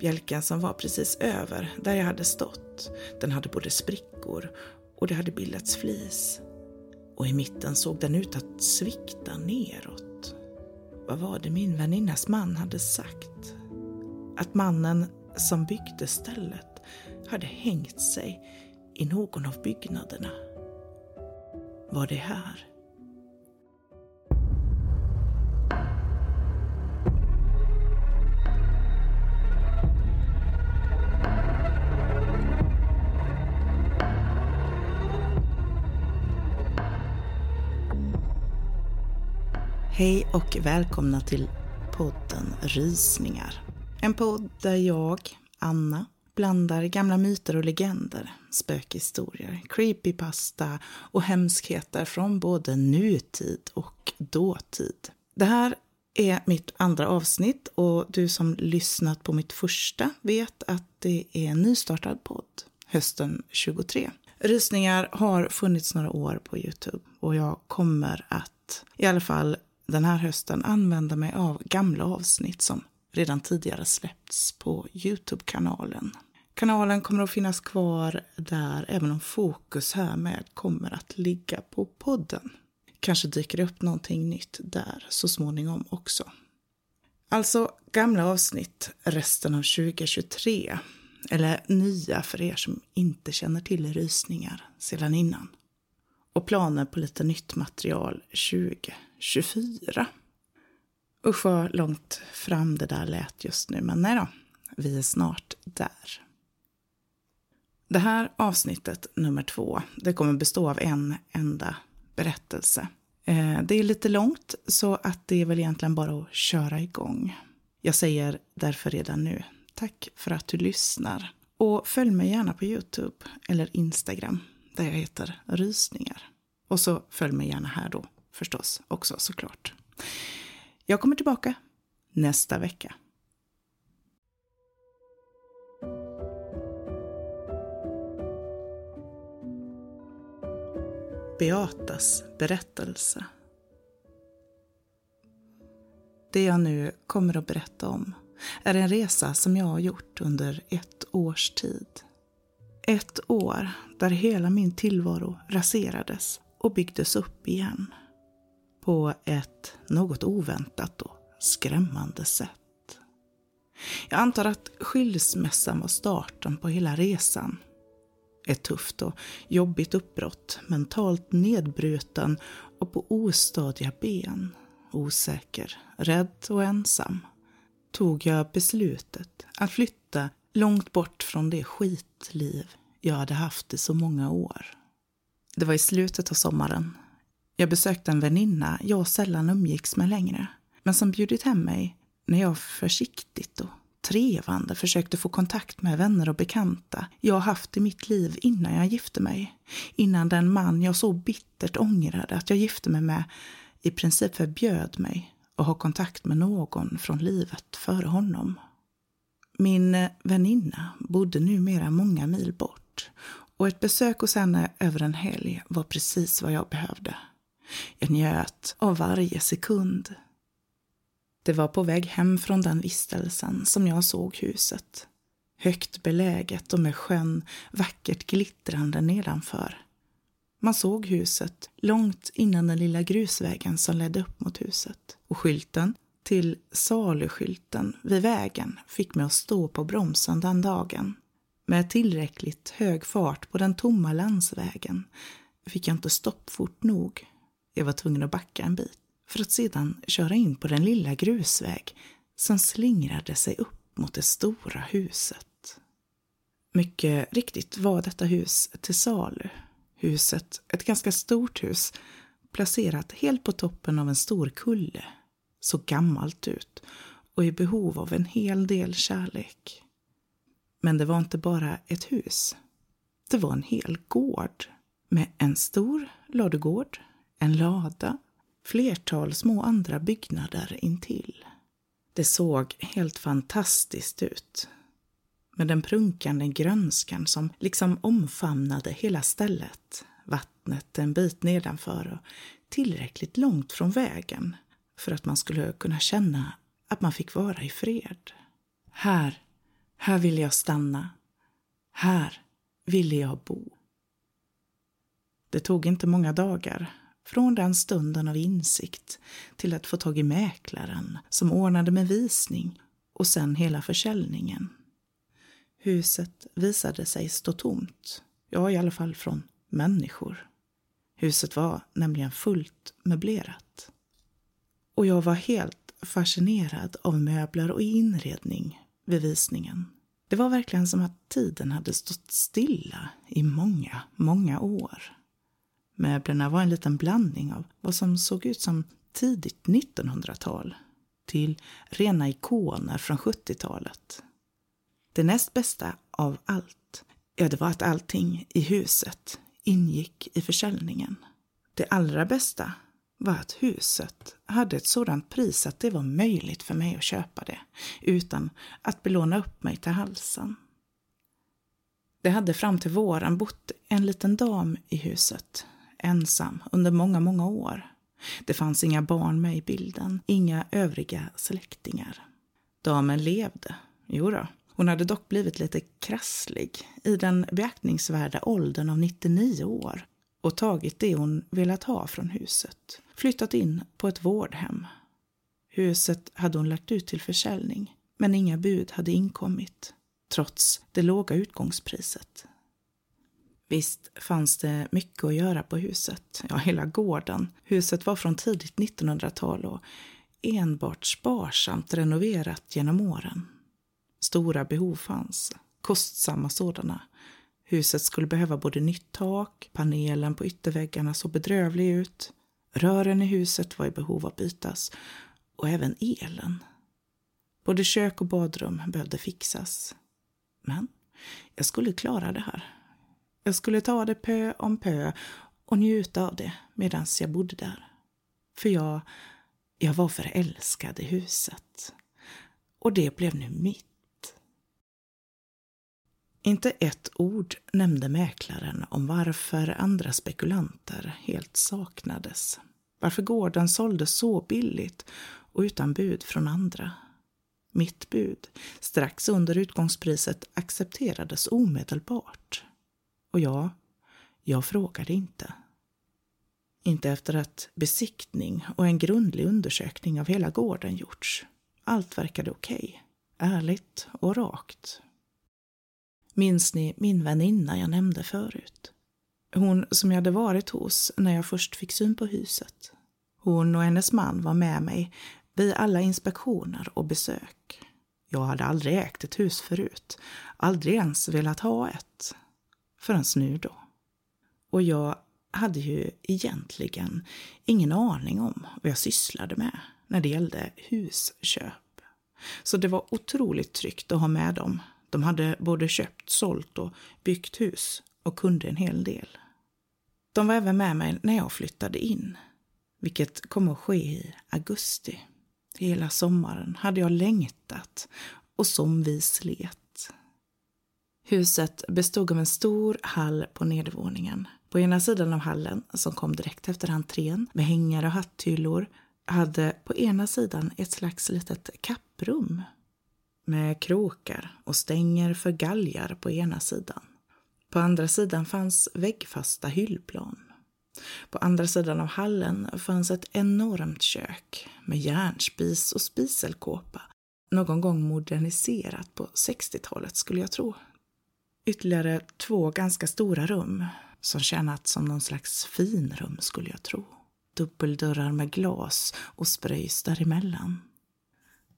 Bjälken som var precis över där jag hade stått, den hade både sprickor och det hade bildats flis. Och i mitten såg den ut att svikta neråt. Vad var det min väninnas man hade sagt? Att mannen som byggde stället hade hängt sig i någon av byggnaderna. Var det här? Hej och välkomna till podden Rysningar. En podd där jag, Anna, blandar gamla myter och legender, spökhistorier, creepypasta och hemskheter från både nutid och dåtid. Det här är mitt andra avsnitt och du som lyssnat på mitt första vet att det är en nystartad podd hösten 23. Rysningar har funnits några år på Youtube och jag kommer att i alla fall den här hösten använda mig av gamla avsnitt som redan tidigare släppts på Youtube-kanalen. Kanalen kommer att finnas kvar där även om fokus härmed kommer att ligga på podden. Kanske dyker det upp någonting nytt där så småningom också. Alltså gamla avsnitt resten av 2023. Eller nya för er som inte känner till rysningar sedan innan. Och planer på lite nytt material 24. Usch vad långt fram det där lät just nu, men nej då. Vi är snart där. Det här avsnittet, nummer två, det kommer bestå av en enda berättelse. Eh, det är lite långt, så att det är väl egentligen bara att köra igång. Jag säger därför redan nu, tack för att du lyssnar. Och följ mig gärna på Youtube eller Instagram, där jag heter Rysningar. Och så följ mig gärna här då, förstås, också såklart. Jag kommer tillbaka nästa vecka. Beatas berättelse. Det jag nu kommer att berätta om är en resa som jag har gjort under ett års tid. Ett år där hela min tillvaro raserades och byggdes upp igen. På ett något oväntat och skrämmande sätt. Jag antar att skilsmässan var starten på hela resan ett tufft och jobbigt uppbrott, mentalt nedbruten och på ostadiga ben, osäker, rädd och ensam, tog jag beslutet att flytta långt bort från det skitliv jag hade haft i så många år. Det var i slutet av sommaren. Jag besökte en väninna jag sällan umgicks med längre, men som bjudit hem mig när jag försiktigt och trevande försökte få kontakt med vänner och bekanta jag haft i mitt liv innan jag gifte mig. Innan den man jag så bittert ångrade att jag gifte mig med i princip förbjöd mig att ha kontakt med någon från livet före honom. Min väninna bodde numera många mil bort och ett besök hos henne över en helg var precis vad jag behövde. Jag njöt av varje sekund. Det var på väg hem från den vistelsen som jag såg huset. Högt beläget och med sjön vackert glittrande nedanför. Man såg huset långt innan den lilla grusvägen som ledde upp mot huset. Och skylten till saluskylten vid vägen fick mig att stå på bromsen den dagen. Med tillräckligt hög fart på den tomma landsvägen fick jag inte stopp fort nog. Jag var tvungen att backa en bit för att sedan köra in på den lilla grusväg som slingrade sig upp mot det stora huset. Mycket riktigt var detta hus till salu. Huset, ett ganska stort hus, placerat helt på toppen av en stor kulle. Så gammalt ut och i behov av en hel del kärlek. Men det var inte bara ett hus. Det var en hel gård med en stor ladugård, en lada flertal små andra byggnader intill. Det såg helt fantastiskt ut. Med den prunkande grönskan som liksom omfamnade hela stället. Vattnet en bit nedanför och tillräckligt långt från vägen för att man skulle kunna känna att man fick vara i fred. Här, Här ville jag stanna. Här ville jag bo. Det tog inte många dagar från den stunden av insikt till att få tag i mäklaren som ordnade med visning och sen hela försäljningen. Huset visade sig stå tomt, ja i alla fall från människor. Huset var nämligen fullt möblerat. Och jag var helt fascinerad av möbler och inredning vid visningen. Det var verkligen som att tiden hade stått stilla i många, många år. Möblerna var en liten blandning av vad som såg ut som tidigt 1900-tal till rena ikoner från 70-talet. Det näst bästa av allt, ja det var att allting i huset ingick i försäljningen. Det allra bästa var att huset hade ett sådant pris att det var möjligt för mig att köpa det utan att belåna upp mig till halsen. Det hade fram till våren bott en liten dam i huset, ensam under många, många år. Det fanns inga barn med i bilden, inga övriga släktingar. Damen levde, jodå. Hon hade dock blivit lite krasslig i den beaktningsvärda åldern av 99 år och tagit det hon velat ha från huset. Flyttat in på ett vårdhem. Huset hade hon lagt ut till försäljning, men inga bud hade inkommit, trots det låga utgångspriset. Visst fanns det mycket att göra på huset, ja hela gården. Huset var från tidigt 1900-tal och enbart sparsamt renoverat genom åren. Stora behov fanns, kostsamma sådana. Huset skulle behöva både nytt tak, panelen på ytterväggarna såg bedrövlig ut, rören i huset var i behov av bytas och även elen. Både kök och badrum behövde fixas. Men jag skulle klara det här. Jag skulle ta det pö om pö och njuta av det medan jag bodde där. För jag, jag var förälskad i huset. Och det blev nu mitt. Inte ett ord nämnde mäklaren om varför andra spekulanter helt saknades. Varför gården såldes så billigt och utan bud från andra. Mitt bud, strax under utgångspriset, accepterades omedelbart. Och ja, jag frågade inte. Inte efter att besiktning och en grundlig undersökning av hela gården gjorts. Allt verkade okej, ärligt och rakt. Minns ni min väninna jag nämnde förut? Hon som jag hade varit hos när jag först fick syn på huset. Hon och hennes man var med mig vid alla inspektioner och besök. Jag hade aldrig ägt ett hus förut, aldrig ens velat ha ett. Förrän nu då. Och jag hade ju egentligen ingen aning om vad jag sysslade med när det gällde husköp. Så det var otroligt tryggt att ha med dem de hade både köpt, sålt och byggt hus och kunde en hel del. De var även med mig när jag flyttade in, vilket kommer att ske i augusti. Hela sommaren hade jag längtat och som vi slet. Huset bestod av en stor hall på nedervåningen. På ena sidan av hallen, som kom direkt efter entrén, med hängare och hatthyllor, hade på ena sidan ett slags litet kapprum med krokar och stänger för galgar på ena sidan. På andra sidan fanns väggfasta hyllplan. På andra sidan av hallen fanns ett enormt kök med järnspis och spiselkåpa. Någon gång moderniserat på 60-talet skulle jag tro. Ytterligare två ganska stora rum som tjänat som någon slags finrum skulle jag tro. Dubbeldörrar med glas och spröjs däremellan.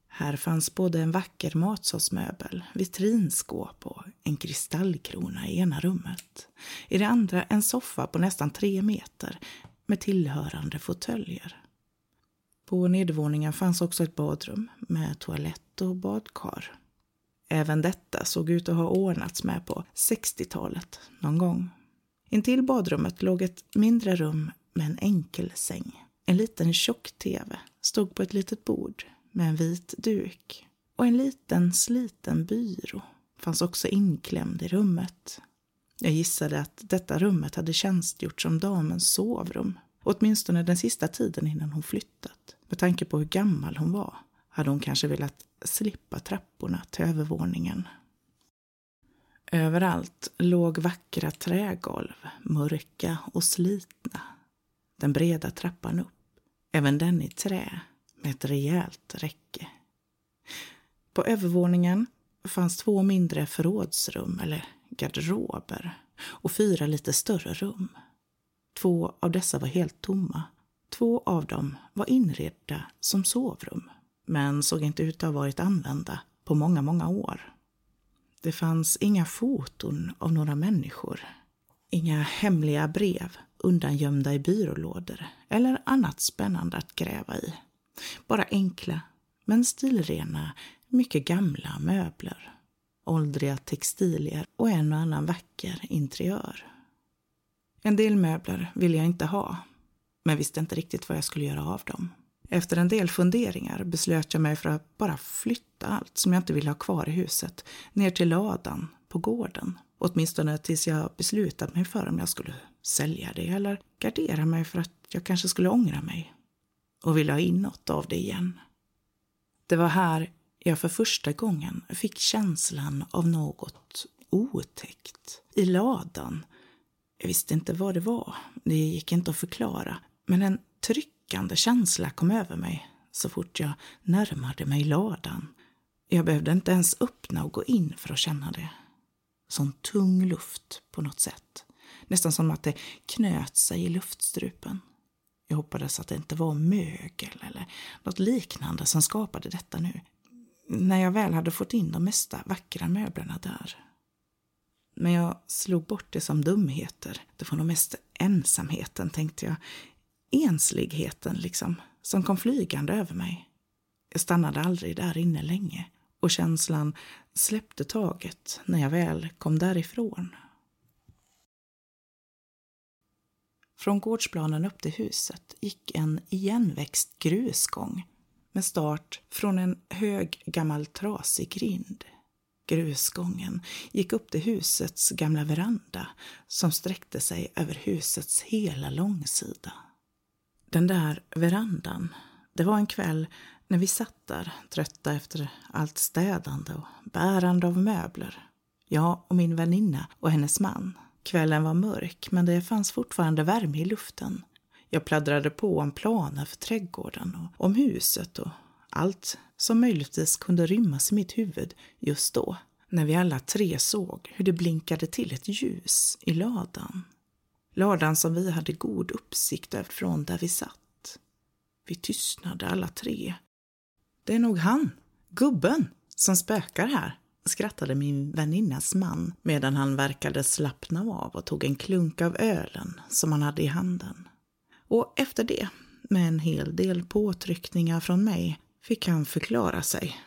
Här fanns både en vacker matsalsmöbel, vitrinskåp och en kristallkrona i ena rummet. I det andra en soffa på nästan tre meter med tillhörande fåtöljer. På nedervåningen fanns också ett badrum med toalett och badkar. Även detta såg ut att ha ordnats med på 60-talet någon gång. Intill badrummet låg ett mindre rum med en enkel säng. En liten tjock-tv stod på ett litet bord med en vit duk. Och en liten sliten byrå fanns också inklämd i rummet. Jag gissade att detta rummet hade tjänstgjort som damens sovrum. Åtminstone den sista tiden innan hon flyttat. Med tanke på hur gammal hon var hade hon kanske velat slippa trapporna till övervåningen. Överallt låg vackra trägolv, mörka och slitna. Den breda trappan upp, även den i trä med ett rejält räcke. På övervåningen fanns två mindre förrådsrum, eller garderober, och fyra lite större rum. Två av dessa var helt tomma. Två av dem var inredda som sovrum, men såg inte ut att ha varit använda på många, många år. Det fanns inga foton av några människor. Inga hemliga brev undangömda i byrålådor eller annat spännande att gräva i. Bara enkla, men stilrena, mycket gamla möbler. Åldriga textilier och en och annan vacker interiör. En del möbler ville jag inte ha, men visste inte riktigt vad jag skulle göra av dem. Efter en del funderingar beslöt jag mig för att bara flytta allt som jag inte ville ha kvar i huset ner till ladan på gården. Åtminstone tills jag beslutat mig för om jag skulle sälja det eller gardera mig för att jag kanske skulle ångra mig och ville ha in något av det igen. Det var här jag för första gången fick känslan av något otäckt. I ladan. Jag visste inte vad det var. Det gick inte att förklara. Men en tryckande känsla kom över mig så fort jag närmade mig ladan. Jag behövde inte ens öppna och gå in för att känna det. Sån tung luft på något sätt. Nästan som att det knöt sig i luftstrupen. Jag hoppades att det inte var mögel eller något liknande som skapade detta nu. När jag väl hade fått in de mesta vackra möblerna där. Men jag slog bort det som dumheter. Det var nog mest ensamheten, tänkte jag. Ensligheten, liksom, som kom flygande över mig. Jag stannade aldrig där inne länge och känslan släppte taget när jag väl kom därifrån. Från gårdsplanen upp till huset gick en igenväxt grusgång med start från en hög gammal trasig grind. Grusgången gick upp till husets gamla veranda som sträckte sig över husets hela långsida. Den där verandan, det var en kväll när vi satt där trötta efter allt städande och bärande av möbler. Jag och min väninna och hennes man. Kvällen var mörk, men det fanns fortfarande värme i luften. Jag pladdrade på om planer för trädgården och om huset och allt som möjligtvis kunde rymmas i mitt huvud just då, när vi alla tre såg hur det blinkade till ett ljus i ladan. Ladan som vi hade god uppsikt över från där vi satt. Vi tystnade alla tre. Det är nog han, gubben, som spökar här, skrattade min väninnas man medan han verkade slappna av och tog en klunk av ölen som han hade i handen. Och efter det, med en hel del påtryckningar från mig, fick han förklara sig.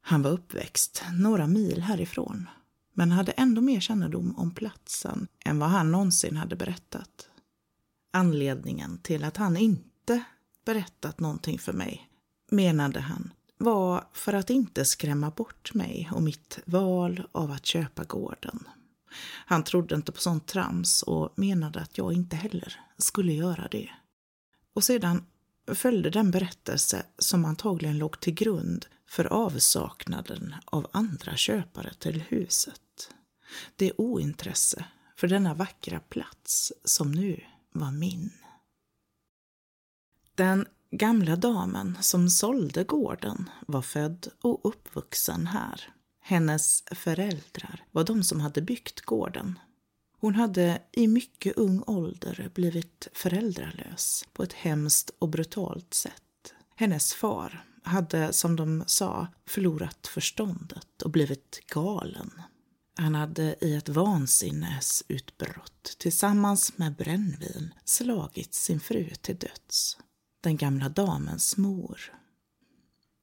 Han var uppväxt några mil härifrån, men hade ändå mer kännedom om platsen än vad han någonsin hade berättat. Anledningen till att han inte berättat någonting för mig, menade han, var för att inte skrämma bort mig och mitt val av att köpa gården. Han trodde inte på sånt trams och menade att jag inte heller skulle göra det. Och sedan följde den berättelse som antagligen låg till grund för avsaknaden av andra köpare till huset. Det ointresse för denna vackra plats som nu var min. Den gamla damen som sålde gården var född och uppvuxen här. Hennes föräldrar var de som hade byggt gården hon hade i mycket ung ålder blivit föräldralös på ett hemskt och brutalt sätt. Hennes far hade, som de sa, förlorat förståndet och blivit galen. Han hade i ett vansinnesutbrott tillsammans med brännvin slagit sin fru till döds. Den gamla damens mor.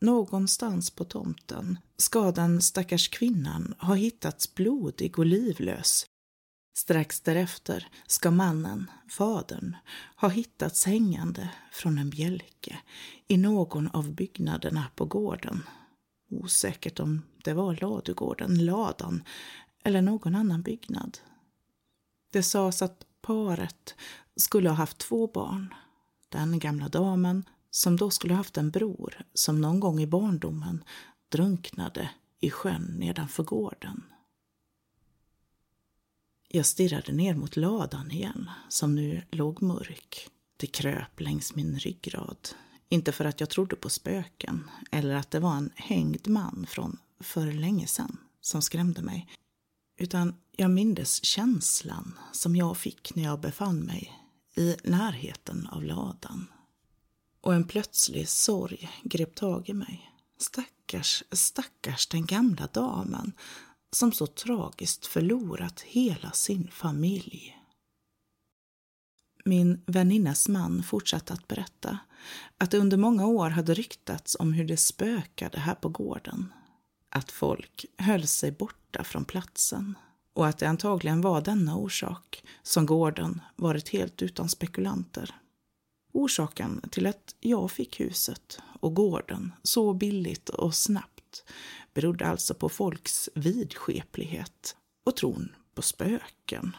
Någonstans på tomten ska den stackars kvinnan ha hittats blodig och livlös Strax därefter ska mannen, fadern, ha hittats hängande från en bjälke i någon av byggnaderna på gården. Osäkert om det var ladugården, ladan eller någon annan byggnad. Det sades att paret skulle ha haft två barn. Den gamla damen, som då skulle ha haft en bror som någon gång i barndomen drunknade i sjön nedanför gården. Jag stirrade ner mot ladan igen, som nu låg mörk. Det kröp längs min ryggrad. Inte för att jag trodde på spöken eller att det var en hängd man från för länge sedan som skrämde mig. Utan jag mindes känslan som jag fick när jag befann mig i närheten av ladan. Och en plötslig sorg grep tag i mig. Stackars, stackars den gamla damen som så tragiskt förlorat hela sin familj. Min väninnas man fortsatte att berätta att det under många år hade ryktats om hur det spökade här på gården. Att folk höll sig borta från platsen och att det antagligen var denna orsak som gården varit helt utan spekulanter. Orsaken till att jag fick huset och gården så billigt och snabbt berodde alltså på folks vidskeplighet och tron på spöken.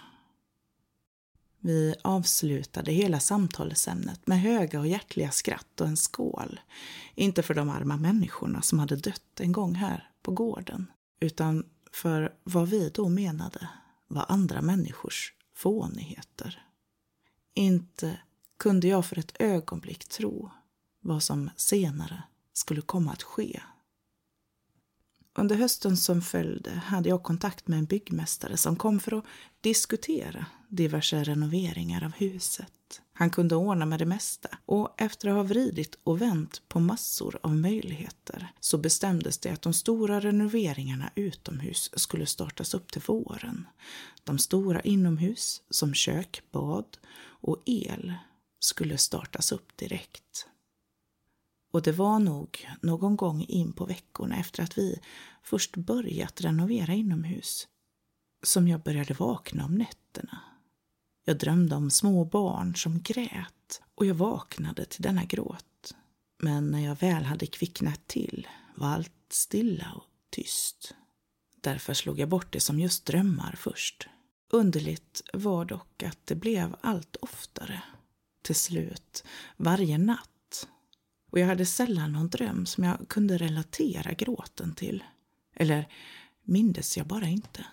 Vi avslutade hela samtalsämnet med höga och hjärtliga skratt och en skål. Inte för de arma människorna som hade dött en gång här på gården, utan för vad vi då menade var andra människors fånigheter. Inte kunde jag för ett ögonblick tro vad som senare skulle komma att ske. Under hösten som följde hade jag kontakt med en byggmästare som kom för att diskutera diverse renoveringar av huset. Han kunde ordna med det mesta och efter att ha vridit och vänt på massor av möjligheter så bestämdes det att de stora renoveringarna utomhus skulle startas upp till våren. De stora inomhus, som kök, bad och el, skulle startas upp direkt. Och det var nog någon gång in på veckorna efter att vi först börjat renovera inomhus som jag började vakna om nätterna. Jag drömde om små barn som grät och jag vaknade till denna gråt. Men när jag väl hade kvicknat till var allt stilla och tyst. Därför slog jag bort det som just drömmar först. Underligt var dock att det blev allt oftare. Till slut, varje natt. Och jag hade sällan någon dröm som jag kunde relatera gråten till. Eller mindes jag bara inte.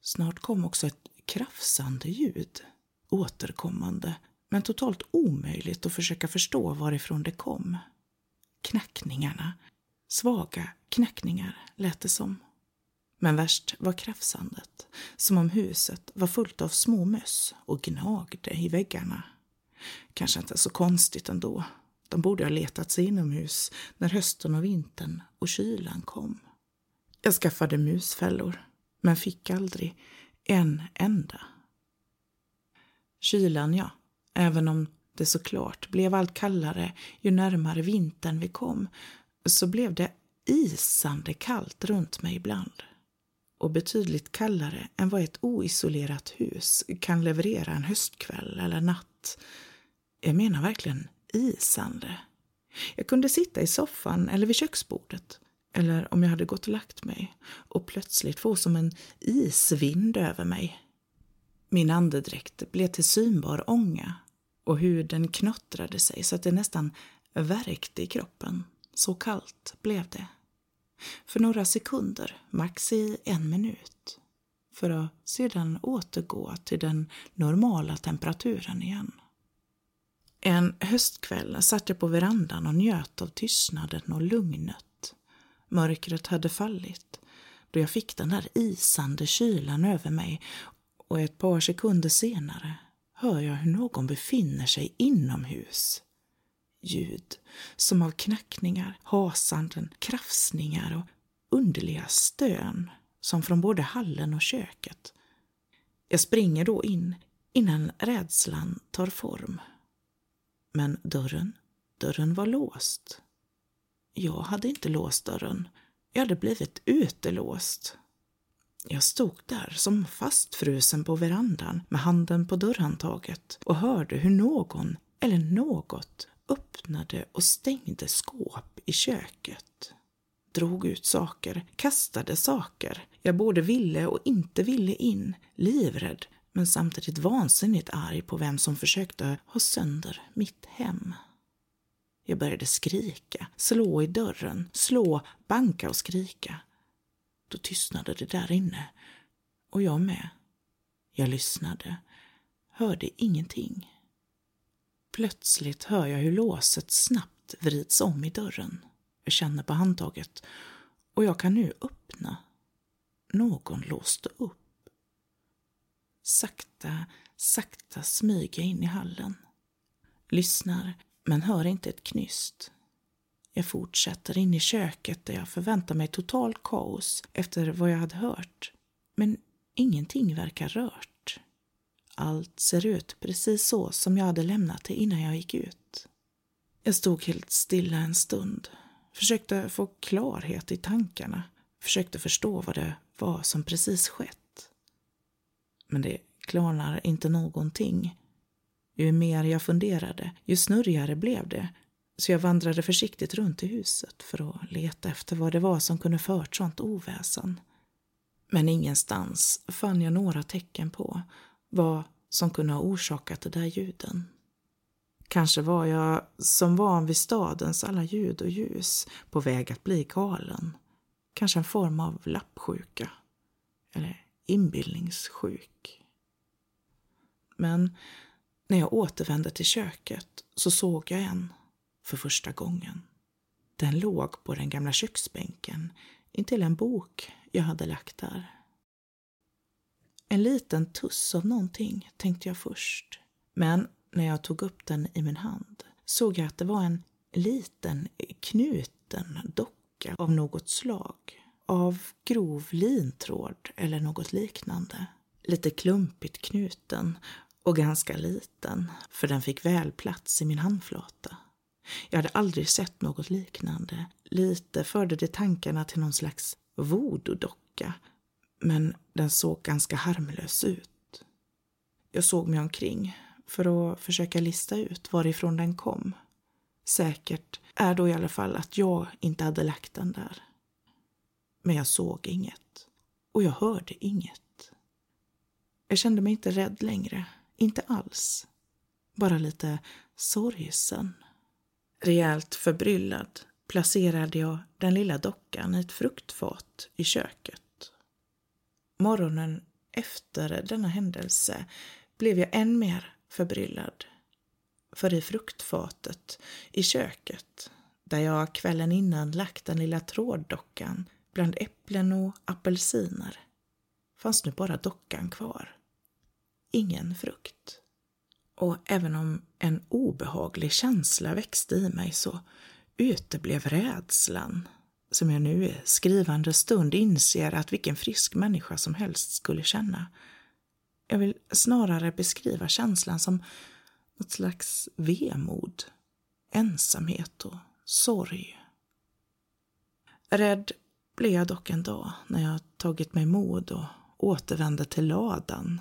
Snart kom också ett krafsande ljud, återkommande, men totalt omöjligt att försöka förstå varifrån det kom. Knackningarna, svaga knackningar lät det som. Men värst var krafsandet, som om huset var fullt av små möss och gnagde i väggarna. Kanske inte så konstigt ändå. De borde ha letat sig inomhus när hösten och vintern och kylan kom. Jag skaffade musfällor, men fick aldrig en enda. Kylan, ja, även om det såklart blev allt kallare ju närmare vintern vi kom, så blev det isande kallt runt mig ibland. Och betydligt kallare än vad ett oisolerat hus kan leverera en höstkväll eller natt. Jag menar verkligen isande. Jag kunde sitta i soffan eller vid köksbordet eller om jag hade gått och lagt mig och plötsligt få som en isvind över mig. Min andedräkt blev till synbar ånga och huden knottrade sig så att det nästan värkte i kroppen. Så kallt blev det. För några sekunder, max i en minut. För att sedan återgå till den normala temperaturen igen. En höstkväll satt jag på verandan och njöt av tystnaden och lugnet Mörkret hade fallit då jag fick den där isande kylan över mig och ett par sekunder senare hör jag hur någon befinner sig inomhus. Ljud som av knackningar, hasanden, krafsningar och underliga stön som från både hallen och köket. Jag springer då in innan rädslan tar form. Men dörren, dörren var låst. Jag hade inte låst dörren. Jag hade blivit utelåst. Jag stod där som fastfrusen på verandan med handen på dörrhandtaget och hörde hur någon eller något öppnade och stängde skåp i köket. Drog ut saker, kastade saker. Jag både ville och inte ville in, livrädd men samtidigt vansinnigt arg på vem som försökte ha sönder mitt hem. Jag började skrika, slå i dörren, slå, banka och skrika. Då tystnade det där inne. Och jag med. Jag lyssnade, hörde ingenting. Plötsligt hör jag hur låset snabbt vrids om i dörren. Jag känner på handtaget och jag kan nu öppna. Någon låste upp. Sakta, sakta smyger jag in i hallen. Lyssnar, men hör inte ett knyst. Jag fortsätter in i köket där jag förväntar mig total kaos efter vad jag hade hört. Men ingenting verkar rört. Allt ser ut precis så som jag hade lämnat det innan jag gick ut. Jag stod helt stilla en stund, försökte få klarhet i tankarna, försökte förstå vad det var som precis skett. Men det klarnar inte någonting. Ju mer jag funderade, ju snurrigare blev det så jag vandrade försiktigt runt i huset för att leta efter vad det var som kunde fört sånt oväsen. Men ingenstans fann jag några tecken på vad som kunde ha orsakat de där ljuden. Kanske var jag som van vid stadens alla ljud och ljus på väg att bli galen. Kanske en form av lappsjuka. Eller Inbillningssjuk. Men när jag återvände till köket så såg jag en för första gången. Den låg på den gamla köksbänken intill en bok jag hade lagt där. En liten tuss av någonting, tänkte jag först. Men när jag tog upp den i min hand såg jag att det var en liten knuten docka av något slag. Av grov lintråd eller något liknande. Lite klumpigt knuten och ganska liten, för den fick väl plats i min handflata. Jag hade aldrig sett något liknande. Lite förde det tankarna till någon slags voodoo-docka, men den såg ganska harmlös ut. Jag såg mig omkring för att försöka lista ut varifrån den kom. Säkert är då i alla fall att jag inte hade lagt den där. Men jag såg inget. Och jag hörde inget. Jag kände mig inte rädd längre. Inte alls. Bara lite sorgsen. Rejält förbryllad placerade jag den lilla dockan i ett fruktfat i köket. Morgonen efter denna händelse blev jag än mer förbryllad. För i fruktfatet i köket, där jag kvällen innan lagt den lilla tråddockan bland äpplen och apelsiner, fanns nu bara dockan kvar. Ingen frukt. Och även om en obehaglig känsla växte i mig så uteblev rädslan som jag nu i skrivande stund inser att vilken frisk människa som helst skulle känna. Jag vill snarare beskriva känslan som något slags vemod, ensamhet och sorg. Rädd blev jag dock en dag när jag tagit mig mod och återvände till ladan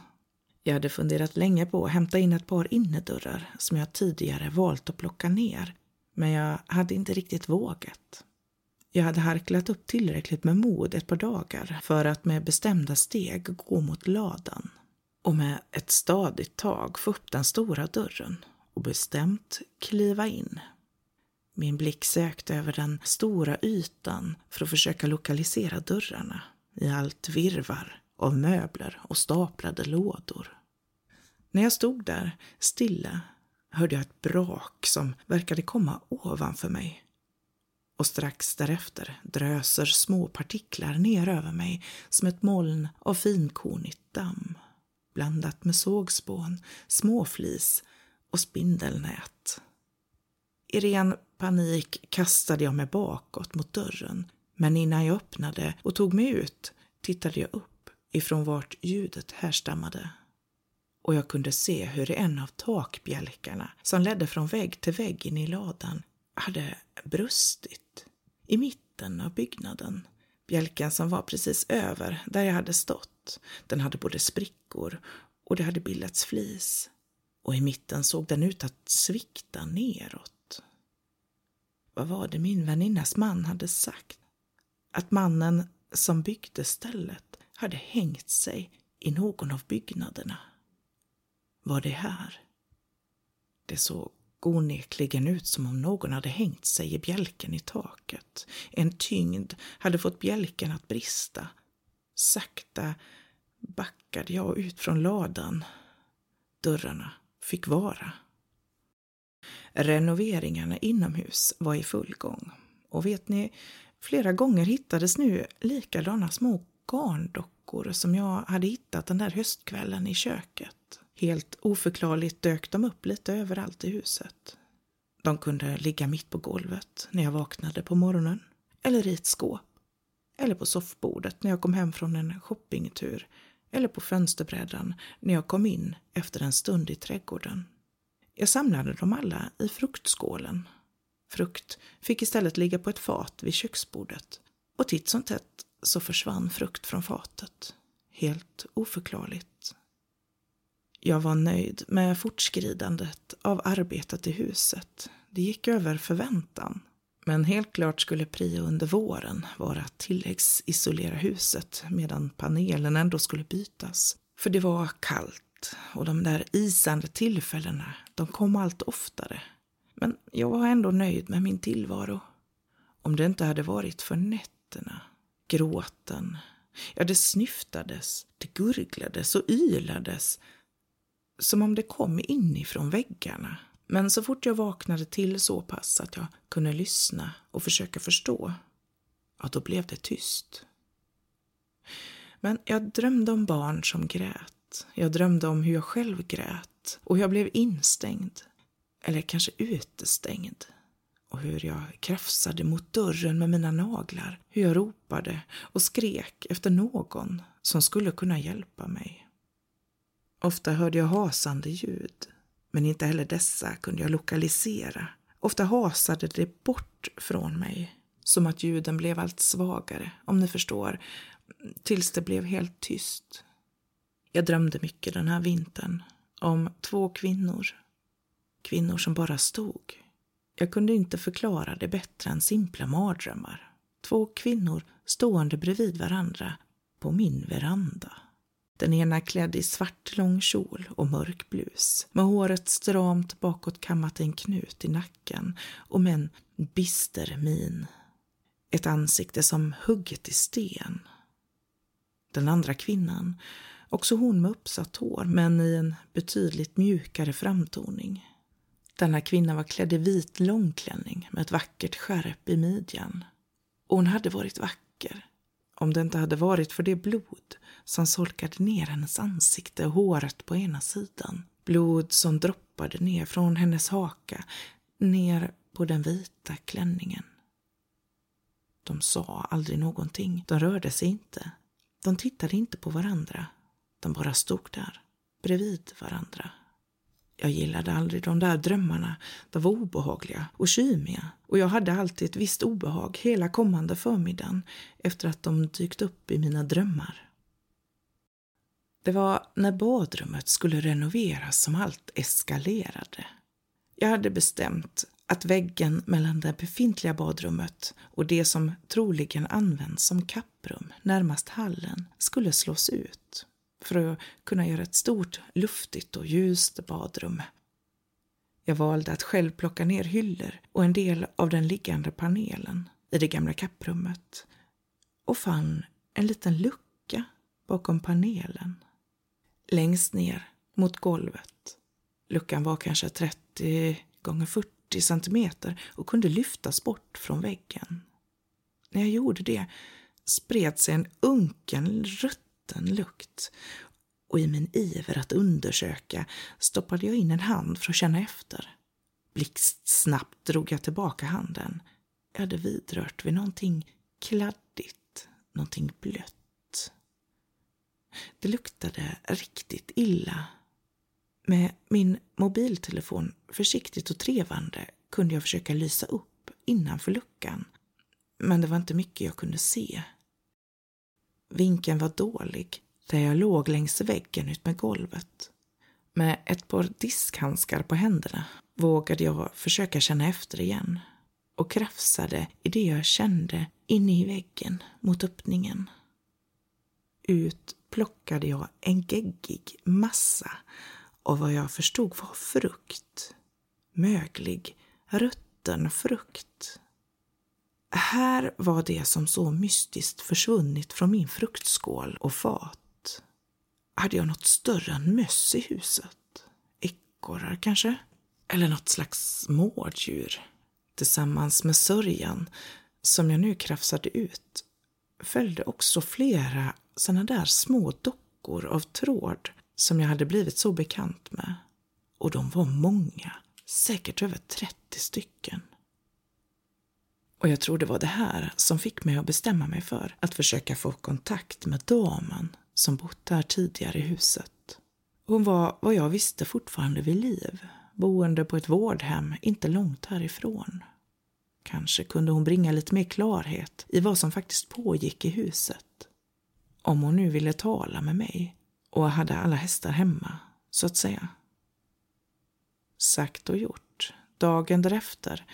jag hade funderat länge på att hämta in ett par innerdörrar som jag tidigare valt att plocka ner, men jag hade inte riktigt vågat. Jag hade harklat upp tillräckligt med mod ett par dagar för att med bestämda steg gå mot ladan och med ett stadigt tag få upp den stora dörren och bestämt kliva in. Min blick sökte över den stora ytan för att försöka lokalisera dörrarna i allt virvar av möbler och staplade lådor. När jag stod där, stilla, hörde jag ett brak som verkade komma ovanför mig. Och strax därefter dröser små partiklar ner över mig som ett moln av finkornigt damm blandat med sågspån, småflis och spindelnät. I ren panik kastade jag mig bakåt mot dörren men innan jag öppnade och tog mig ut tittade jag upp ifrån vart ljudet härstammade och jag kunde se hur en av takbjälkarna som ledde från vägg till vägg in i ladan hade brustit i mitten av byggnaden. Bjälken som var precis över där jag hade stått, den hade både sprickor och det hade bildats flis. Och i mitten såg den ut att svikta neråt. Vad var det min väninnas man hade sagt? Att mannen som byggde stället hade hängt sig i någon av byggnaderna. Var det här? Det såg onekligen ut som om någon hade hängt sig i bjälken i taket. En tyngd hade fått bjälken att brista. Sakta backade jag ut från ladan. Dörrarna fick vara. Renoveringarna inomhus var i full gång. Och vet ni, flera gånger hittades nu likadana små garndockor som jag hade hittat den där höstkvällen i köket. Helt oförklarligt dök de upp lite överallt i huset. De kunde ligga mitt på golvet när jag vaknade på morgonen, eller i ett skåp, eller på soffbordet när jag kom hem från en shoppingtur, eller på fönsterbrädan när jag kom in efter en stund i trädgården. Jag samlade dem alla i fruktskålen. Frukt fick istället ligga på ett fat vid köksbordet och titt som tätt så försvann frukt från fatet. Helt oförklarligt. Jag var nöjd med fortskridandet av arbetet i huset. Det gick över förväntan. Men helt klart skulle prio under våren vara att tilläggsisolera huset medan panelen ändå skulle bytas. För det var kallt och de där isande tillfällena, de kom allt oftare. Men jag var ändå nöjd med min tillvaro. Om det inte hade varit för nätterna, gråten, ja det snyftades, det gurglades och ylades som om det kom inifrån väggarna. Men så fort jag vaknade till så pass att jag kunde lyssna och försöka förstå, ja, då blev det tyst. Men jag drömde om barn som grät. Jag drömde om hur jag själv grät och hur jag blev instängd, eller kanske utestängd. Och hur jag krafsade mot dörren med mina naglar, hur jag ropade och skrek efter någon som skulle kunna hjälpa mig. Ofta hörde jag hasande ljud, men inte heller dessa kunde jag lokalisera. Ofta hasade det bort från mig, som att ljuden blev allt svagare, om ni förstår, tills det blev helt tyst. Jag drömde mycket den här vintern om två kvinnor. Kvinnor som bara stod. Jag kunde inte förklara det bättre än simpla mardrömmar. Två kvinnor stående bredvid varandra på min veranda. Den ena klädd i svart lång kjol och mörk blus, med håret stramt bakåt kammat i en knut i nacken och med en bister min. Ett ansikte som hugget i sten. Den andra kvinnan, också hon med uppsatt hår, men i en betydligt mjukare framtoning. Denna kvinna var klädd i vit långklänning med ett vackert skärp i midjan. Och hon hade varit vacker, om det inte hade varit för det blod som solkade ner hennes ansikte och håret på ena sidan. Blod som droppade ner från hennes haka, ner på den vita klänningen. De sa aldrig någonting. De rörde sig inte. De tittade inte på varandra. De bara stod där, bredvid varandra. Jag gillade aldrig de där drömmarna. De var obehagliga och kymiga och jag hade alltid ett visst obehag hela kommande förmiddagen efter att de dykt upp i mina drömmar. Det var när badrummet skulle renoveras som allt eskalerade. Jag hade bestämt att väggen mellan det befintliga badrummet och det som troligen används som kapprum närmast hallen skulle slås ut för att kunna göra ett stort, luftigt och ljust badrum. Jag valde att själv plocka ner hyllor och en del av den liggande panelen i det gamla kapprummet och fann en liten lucka bakom panelen längst ner mot golvet. Luckan var kanske 30 gånger 40 centimeter och kunde lyftas bort från väggen. När jag gjorde det spred sig en unken rött vattenlukt och i min iver att undersöka stoppade jag in en hand för att känna efter. Blixtsnabbt drog jag tillbaka handen. Jag hade vidrört vid någonting kladdigt, någonting blött. Det luktade riktigt illa. Med min mobiltelefon försiktigt och trevande kunde jag försöka lysa upp innanför luckan. Men det var inte mycket jag kunde se. Vinkeln var dålig där jag låg längs väggen ut med golvet. Med ett par diskhandskar på händerna vågade jag försöka känna efter igen och krafsade i det jag kände inne i väggen mot öppningen. Ut plockade jag en geggig massa av vad jag förstod var frukt. Möglig, rutten frukt. Här var det som så mystiskt försvunnit från min fruktskål och fat. hade jag något större än möss i huset? Ekorrar kanske? Eller något slags mårddjur? Tillsammans med sörjan som jag nu krafsade ut följde också flera såna där små dockor av tråd som jag hade blivit så bekant med. Och de var många, säkert över 30 stycken. Och jag tror det var det här som fick mig att bestämma mig för att försöka få kontakt med damen som bott där tidigare i huset. Hon var, vad jag visste, fortfarande vid liv, boende på ett vårdhem inte långt härifrån. Kanske kunde hon bringa lite mer klarhet i vad som faktiskt pågick i huset. Om hon nu ville tala med mig och hade alla hästar hemma, så att säga. Sagt och gjort. Dagen därefter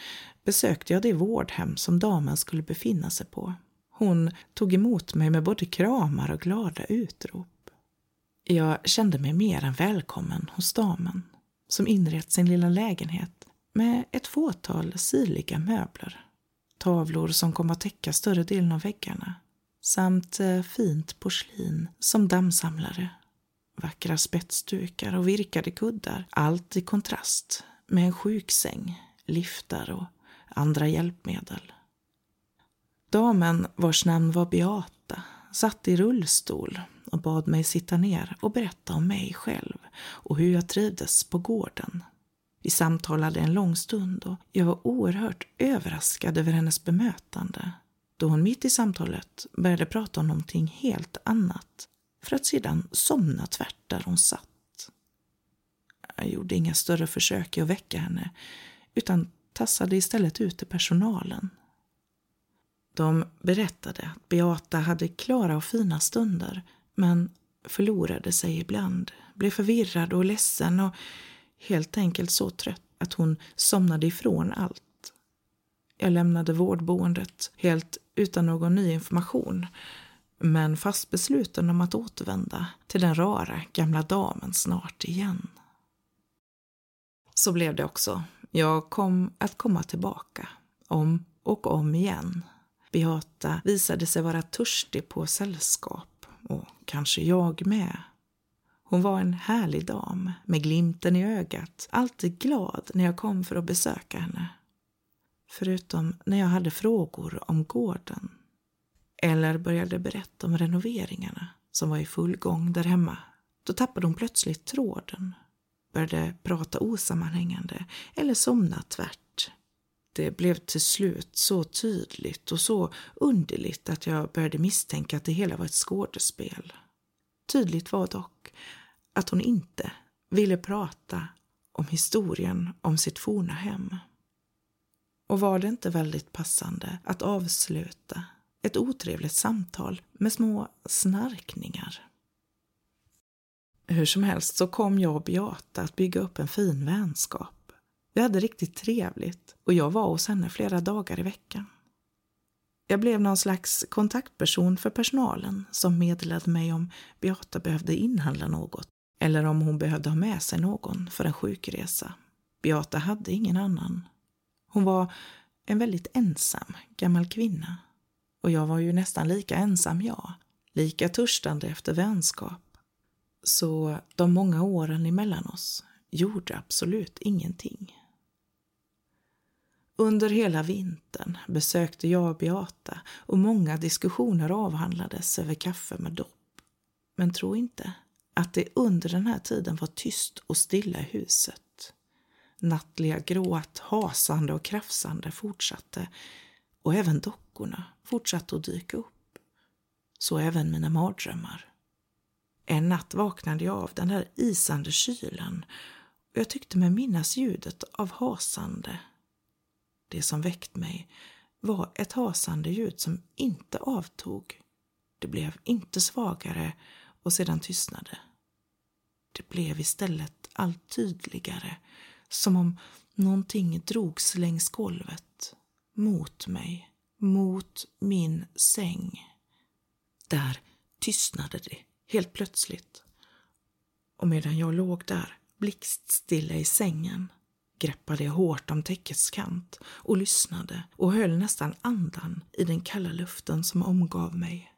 besökte jag det vårdhem som damen skulle befinna sig på. Hon tog emot mig med både kramar och glada utrop. Jag kände mig mer än välkommen hos damen som inrett sin lilla lägenhet med ett fåtal sirliga möbler. Tavlor som kom att täcka större delen av väggarna samt eh, fint porslin som dammsamlare. Vackra spetsdukar och virkade kuddar, allt i kontrast med en sjuksäng, liftar och andra hjälpmedel. Damen vars namn var Beata satt i rullstol och bad mig sitta ner och berätta om mig själv och hur jag trivdes på gården. Vi samtalade en lång stund och jag var oerhört överraskad över hennes bemötande då hon mitt i samtalet började prata om någonting helt annat för att sedan somna tvärt där hon satt. Jag gjorde inga större försök att väcka henne utan tassade istället ut till personalen. De berättade att Beata hade klara och fina stunder men förlorade sig ibland, blev förvirrad och ledsen och helt enkelt så trött att hon somnade ifrån allt. Jag lämnade vårdboendet helt utan någon ny information men fast besluten om att återvända till den rara gamla damen snart igen. Så blev det också. Jag kom att komma tillbaka, om och om igen. Beata visade sig vara törstig på sällskap, och kanske jag med. Hon var en härlig dam med glimten i ögat, alltid glad när jag kom för att besöka henne. Förutom när jag hade frågor om gården. Eller började berätta om renoveringarna som var i full gång där hemma. Då tappade hon plötsligt tråden. Började prata osammanhängande eller somna tvärt. Det blev till slut så tydligt och så underligt att jag började misstänka att det hela var ett skådespel. Tydligt var dock att hon inte ville prata om historien om sitt forna hem. Och var det inte väldigt passande att avsluta ett otrevligt samtal med små snarkningar? Hur som helst så kom jag och Beata att bygga upp en fin vänskap. Vi hade riktigt trevligt och jag var hos henne flera dagar i veckan. Jag blev någon slags kontaktperson för personalen som meddelade mig om Beata behövde inhandla något eller om hon behövde ha med sig någon för en sjukresa. Beata hade ingen annan. Hon var en väldigt ensam gammal kvinna och jag var ju nästan lika ensam jag, lika törstande efter vänskap. Så de många åren emellan oss gjorde absolut ingenting. Under hela vintern besökte jag Beata och många diskussioner avhandlades över kaffe med dopp. Men tro inte att det under den här tiden var tyst och stilla i huset. Nattliga gråt, hasande och krafsande fortsatte och även dockorna fortsatte att dyka upp. Så även mina mardrömmar. En natt vaknade jag av den där isande kylan och jag tyckte mig minnas ljudet av hasande. Det som väckt mig var ett hasande ljud som inte avtog. Det blev inte svagare och sedan tystnade. Det blev istället allt tydligare, som om någonting drogs längs golvet, mot mig, mot min säng. Där tystnade det helt plötsligt. Och medan jag låg där, blixtstilla i sängen, greppade jag hårt om täckets kant och lyssnade och höll nästan andan i den kalla luften som omgav mig.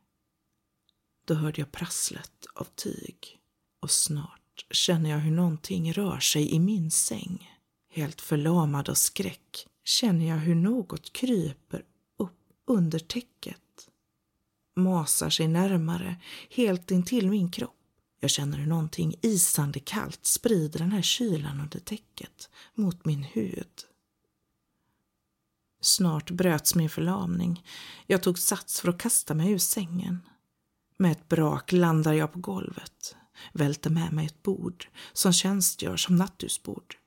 Då hörde jag prasslet av tyg Och snart känner jag hur någonting rör sig i min säng. Helt förlamad av skräck känner jag hur något kryper upp under täcket. Masar sig närmare, helt intill min kropp. Jag känner hur någonting isande kallt sprider den här kylan under täcket mot min hud. Snart bröts min förlamning. Jag tog sats för att kasta mig ur sängen. Med ett brak landar jag på golvet, välter med mig ett bord som tjänstgör som nattduksbord.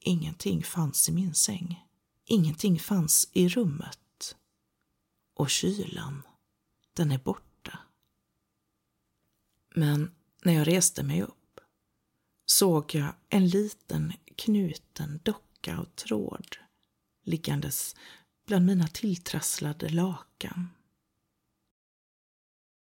Ingenting fanns i min säng. Ingenting fanns i rummet. Och kylan, den är borta. Men när jag reste mig upp såg jag en liten knuten docka av tråd liggandes bland mina tilltrasslade lakan.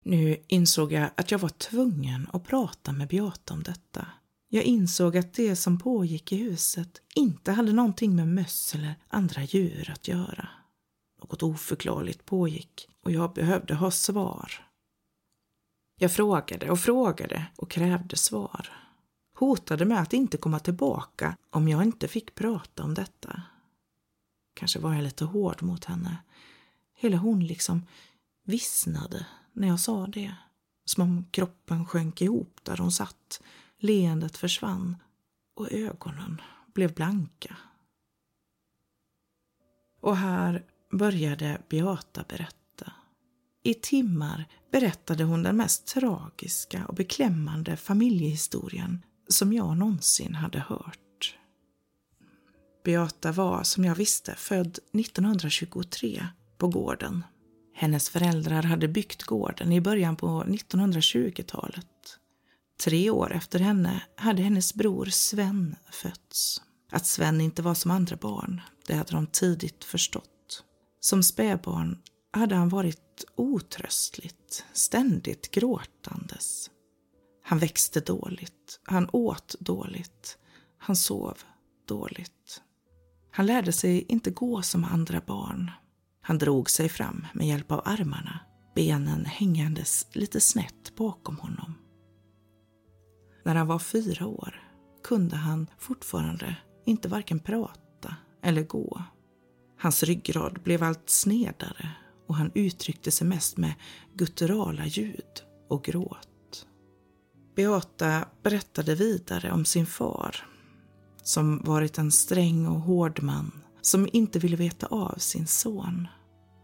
Nu insåg jag att jag var tvungen att prata med Beata om detta. Jag insåg att det som pågick i huset inte hade någonting med möss eller andra djur att göra. Något oförklarligt pågick och jag behövde ha svar. Jag frågade och frågade och krävde svar. Hotade med att inte komma tillbaka om jag inte fick prata om detta. Kanske var jag lite hård mot henne. Hela hon liksom vissnade när jag sa det. Som om kroppen sjönk ihop där hon satt. Leendet försvann och ögonen blev blanka. Och här började Beata berätta. I timmar berättade hon den mest tragiska och beklämmande familjehistorien som jag någonsin hade hört. Beata var, som jag visste, född 1923 på gården. Hennes föräldrar hade byggt gården i början på 1920-talet. Tre år efter henne hade hennes bror Sven fötts. Att Sven inte var som andra barn, det hade de tidigt förstått. Som spädbarn hade han varit otröstligt, ständigt gråtandes. Han växte dåligt, han åt dåligt, han sov dåligt. Han lärde sig inte gå som andra barn. Han drog sig fram med hjälp av armarna, benen hängandes lite snett bakom honom. När han var fyra år kunde han fortfarande inte varken prata eller gå. Hans ryggrad blev allt snedare och han uttryckte sig mest med gutturala ljud och gråt. Beata berättade vidare om sin far som varit en sträng och hård man som inte ville veta av sin son.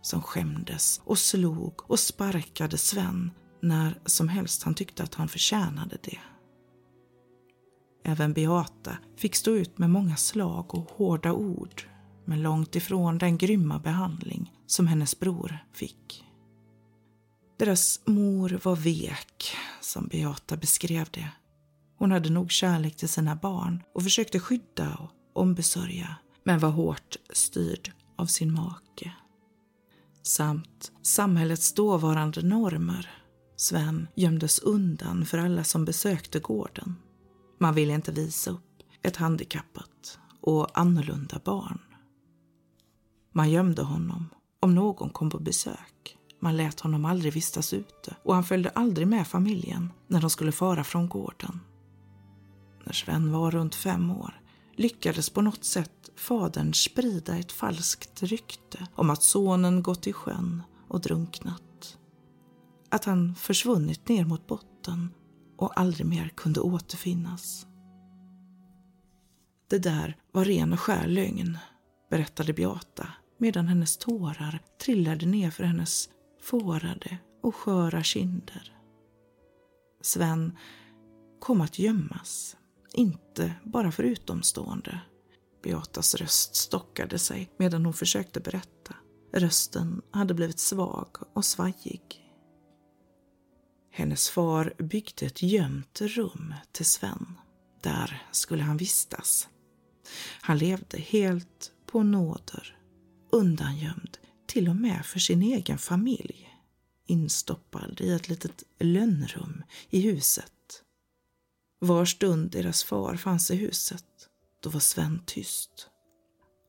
Som skämdes och slog och sparkade Sven när som helst han tyckte att han förtjänade det. Även Beata fick stå ut med många slag och hårda ord men långt ifrån den grymma behandling som hennes bror fick. Deras mor var vek, som Beata beskrev det hon hade nog kärlek till sina barn och försökte skydda och ombesörja, men var hårt styrd av sin make. Samt samhällets dåvarande normer. Sven gömdes undan för alla som besökte gården. Man ville inte visa upp ett handikappat och annorlunda barn. Man gömde honom om någon kom på besök. Man lät honom aldrig vistas ute och han följde aldrig med familjen när de skulle fara från gården när Sven var runt fem år lyckades på något sätt fadern sprida ett falskt rykte om att sonen gått i sjön och drunknat. Att han försvunnit ner mot botten och aldrig mer kunde återfinnas. Det där var ren och skär lögn, berättade Beata medan hennes tårar trillade ner för hennes fårade och sköra kinder. Sven kom att gömmas inte bara för utomstående. Beatas röst stockade sig medan hon försökte berätta. Rösten hade blivit svag och svajig. Hennes far byggde ett gömt rum till Sven. Där skulle han vistas. Han levde helt på nåder, undangömd till och med för sin egen familj. Instoppad i ett litet lönnrum i huset var stund deras far fanns i huset, då var Sven tyst.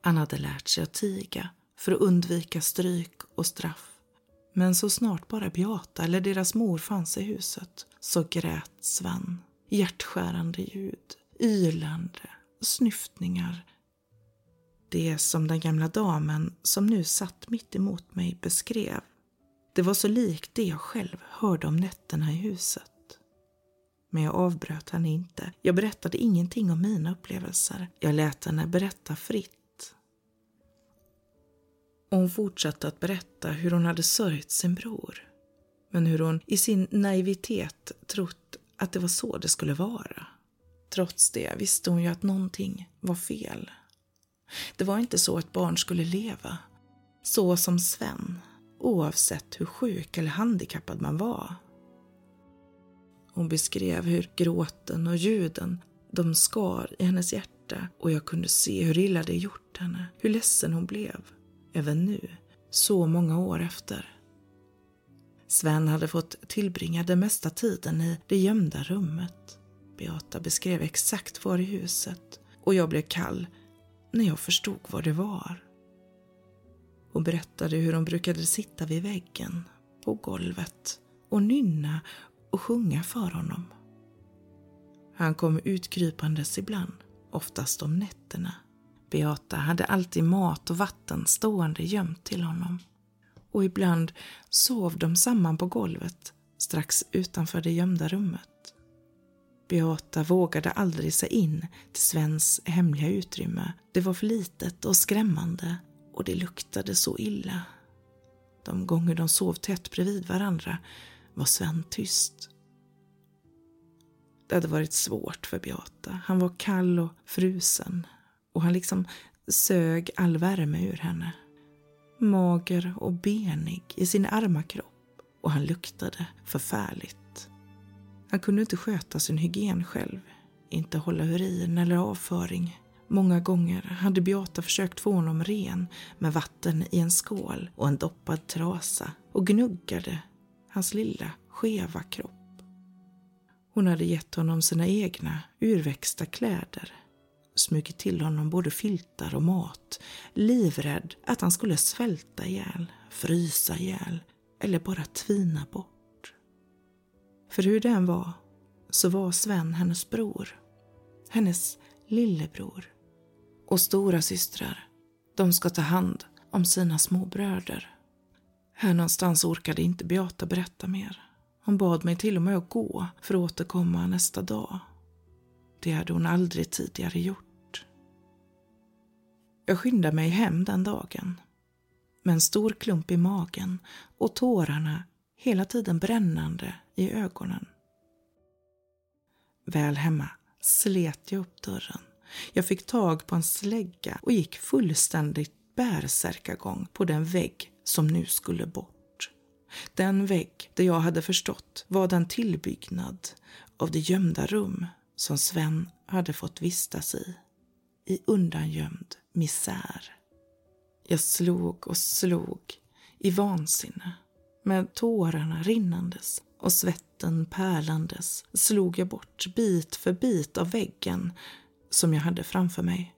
Han hade lärt sig att tiga för att undvika stryk och straff. Men så snart bara Beata eller deras mor fanns i huset så grät Sven. Hjärtskärande ljud, ylande, snyftningar. Det som den gamla damen som nu satt mitt emot mig beskrev. Det var så likt det jag själv hörde om nätterna i huset. Men jag avbröt henne inte. Jag berättade ingenting om mina upplevelser. Jag lät henne berätta fritt. Och hon fortsatte att berätta hur hon hade sörjt sin bror. Men hur hon i sin naivitet trott att det var så det skulle vara. Trots det visste hon ju att någonting var fel. Det var inte så ett barn skulle leva. Så som Sven, oavsett hur sjuk eller handikappad man var. Hon beskrev hur gråten och ljuden de skar i hennes hjärta och jag kunde se hur illa det gjort henne, hur ledsen hon blev. Även nu, så många år efter. Sven hade fått tillbringa den mesta tiden i det gömda rummet. Beata beskrev exakt var i huset och jag blev kall när jag förstod vad det var. Hon berättade hur hon brukade sitta vid väggen, på golvet och nynna och sjunga för honom. Han kom utkrypandes ibland, oftast om nätterna. Beata hade alltid mat och vatten stående gömt till honom. Och ibland sov de samman på golvet strax utanför det gömda rummet. Beata vågade aldrig sig in till Svens hemliga utrymme. Det var för litet och skrämmande och det luktade så illa. De gånger de sov tätt bredvid varandra var Sven tyst. Det hade varit svårt för Beata. Han var kall och frusen och han liksom sög all värme ur henne. Mager och benig i sin arma kropp och han luktade förfärligt. Han kunde inte sköta sin hygien själv, inte hålla urin eller avföring. Många gånger hade Beata försökt få honom ren med vatten i en skål och en doppad trasa och gnuggade hans lilla skeva kropp. Hon hade gett honom sina egna urväxta kläder, smugit till honom både filtar och mat, livrädd att han skulle svälta ihjäl, frysa ihjäl eller bara tvina bort. För hur det än var så var Sven hennes bror. Hennes lillebror. Och stora systrar, de ska ta hand om sina småbröder. Här någonstans orkade inte Beata berätta mer. Hon bad mig till och med att gå för att återkomma nästa dag. Det hade hon aldrig tidigare gjort. Jag skyndade mig hem den dagen med en stor klump i magen och tårarna hela tiden brännande i ögonen. Väl hemma slet jag upp dörren. Jag fick tag på en slägga och gick fullständigt bärsärkagång på den vägg som nu skulle bort. Den vägg där jag hade förstått var den tillbyggnad av det gömda rum som Sven hade fått vistas i. I undangömd misär. Jag slog och slog i vansinne med tårarna rinnandes och svetten pärlandes slog jag bort bit för bit av väggen som jag hade framför mig.